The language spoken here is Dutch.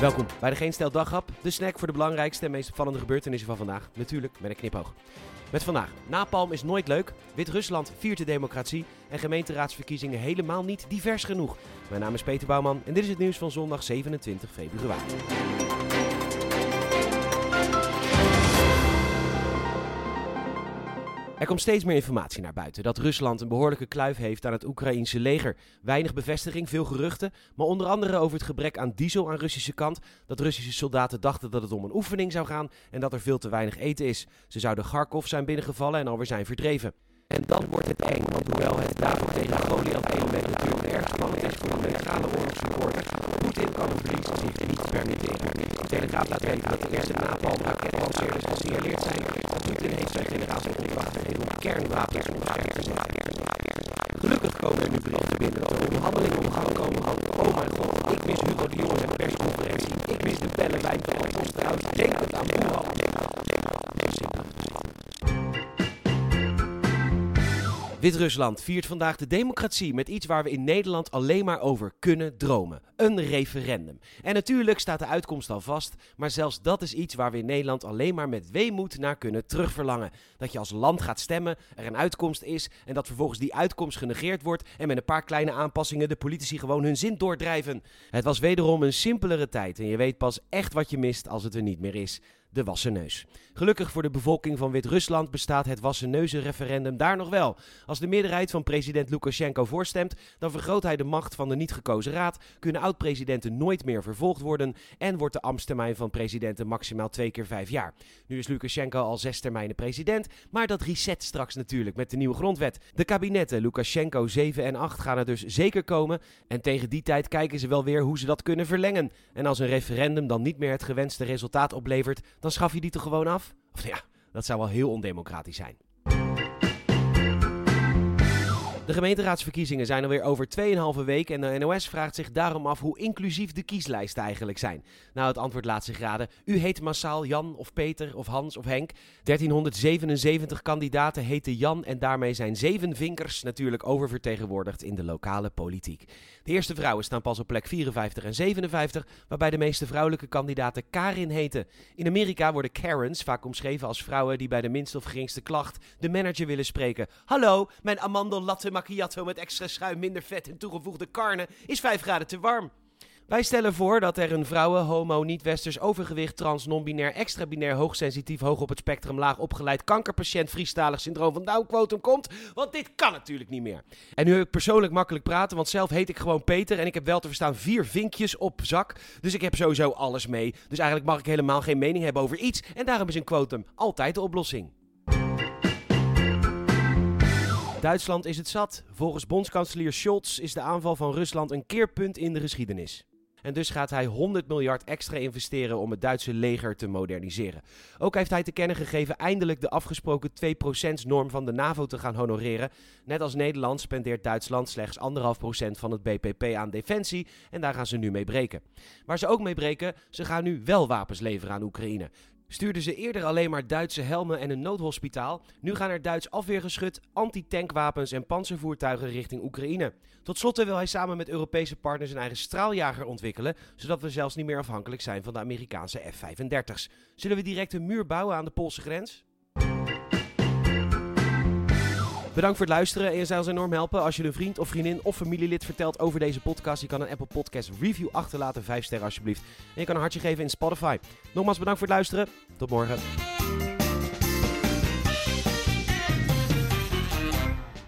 Welkom bij de Geen Stel Daghap, de snack voor de belangrijkste en meest opvallende gebeurtenissen van vandaag. Natuurlijk met een knipoog. Met vandaag, napalm is nooit leuk, Wit-Rusland viert de democratie en gemeenteraadsverkiezingen helemaal niet divers genoeg. Mijn naam is Peter Bouwman en dit is het nieuws van zondag 27 februari. Er komt steeds meer informatie naar buiten dat Rusland een behoorlijke kluif heeft aan het Oekraïense leger. Weinig bevestiging, veel geruchten, maar onder andere over het gebrek aan diesel aan Russische kant. Dat Russische soldaten dachten dat het om een oefening zou gaan en dat er veel te weinig eten is. Ze zouden Kharkov zijn binnengevallen en alweer zijn verdreven. En dan wordt het eng, want hoewel het David tegen Goliath element natuurlijk erg spannend is voor de legale oorlogssupporters, Poetin kan een verlies zich niet permitteren. De Telegraaf laat weten dat de eerste napalmraketlanceerders gesignaleerd zijn. Gegeven om kernwapens. Gelukkig komen er nu binnen dat er onderhandelingen om gang komen. Oh mijn god, ik mis Hugo de Jonge met persconferentie. Ik mis de bellen bij Posthuis. Denk het aan. Wit-Rusland viert vandaag de democratie met iets waar we in Nederland alleen maar over kunnen dromen: een referendum. En natuurlijk staat de uitkomst al vast, maar zelfs dat is iets waar we in Nederland alleen maar met weemoed naar kunnen terugverlangen. Dat je als land gaat stemmen, er een uitkomst is en dat vervolgens die uitkomst genegeerd wordt en met een paar kleine aanpassingen de politici gewoon hun zin doordrijven. Het was wederom een simpelere tijd en je weet pas echt wat je mist als het er niet meer is de Wasseneus. Gelukkig voor de bevolking van Wit-Rusland bestaat het Wasseneuzen-referendum daar nog wel. Als de meerderheid van president Lukashenko voorstemt, dan vergroot hij de macht van de niet gekozen raad, kunnen oud-presidenten nooit meer vervolgd worden en wordt de ambtstermijn van presidenten maximaal twee keer vijf jaar. Nu is Lukashenko al zes termijnen president, maar dat reset straks natuurlijk met de nieuwe grondwet. De kabinetten Lukashenko 7 en 8 gaan er dus zeker komen en tegen die tijd kijken ze wel weer hoe ze dat kunnen verlengen. En als een referendum dan niet meer het gewenste resultaat oplevert, dan schaf je die toch gewoon af? Of ja, dat zou wel heel ondemocratisch zijn. De gemeenteraadsverkiezingen zijn alweer over 2,5 week en de NOS vraagt zich daarom af hoe inclusief de kieslijsten eigenlijk zijn. Nou, het antwoord laat zich raden. U heet massaal Jan of Peter of Hans of Henk. 1377 kandidaten heten Jan en daarmee zijn zeven vinkers natuurlijk oververtegenwoordigd in de lokale politiek. De eerste vrouwen staan pas op plek 54 en 57, waarbij de meeste vrouwelijke kandidaten Karin heten. In Amerika worden Karens vaak omschreven als vrouwen die bij de minste of geringste klacht de manager willen spreken. Hallo, mijn Amandel latte macchiato met extra schuim, minder vet en toegevoegde karne is 5 graden te warm. Wij stellen voor dat er een vrouwen, homo, niet-westers, overgewicht, trans, non-binair, extra-binair, hoogsensitief, hoog op het spectrum, laag opgeleid, kankerpatiënt, Friestalig syndroom van Down-quotum komt. Want dit kan natuurlijk niet meer. En nu heb ik persoonlijk makkelijk praten, want zelf heet ik gewoon Peter en ik heb wel te verstaan vier vinkjes op zak. Dus ik heb sowieso alles mee. Dus eigenlijk mag ik helemaal geen mening hebben over iets. En daarom is een quotum altijd de oplossing. Duitsland is het zat. Volgens bondskanselier Scholz is de aanval van Rusland een keerpunt in de geschiedenis. En dus gaat hij 100 miljard extra investeren om het Duitse leger te moderniseren. Ook heeft hij te kennen gegeven eindelijk de afgesproken 2%-norm van de NAVO te gaan honoreren. Net als Nederland spendeert Duitsland slechts 1,5% van het BPP aan defensie en daar gaan ze nu mee breken. Waar ze ook mee breken, ze gaan nu wel wapens leveren aan Oekraïne. Stuurden ze eerder alleen maar Duitse helmen en een noodhospitaal. Nu gaan er Duits afweergeschut, antitankwapens en panzervoertuigen richting Oekraïne. Tot slot wil hij samen met Europese partners een eigen straaljager ontwikkelen, zodat we zelfs niet meer afhankelijk zijn van de Amerikaanse F-35's. Zullen we direct een muur bouwen aan de Poolse grens? Bedankt voor het luisteren en je zou ons enorm helpen als je een vriend of vriendin of familielid vertelt over deze podcast. Je kan een Apple Podcast review achterlaten, 5 sterren alsjeblieft. En je kan een hartje geven in Spotify. Nogmaals bedankt voor het luisteren. Tot morgen.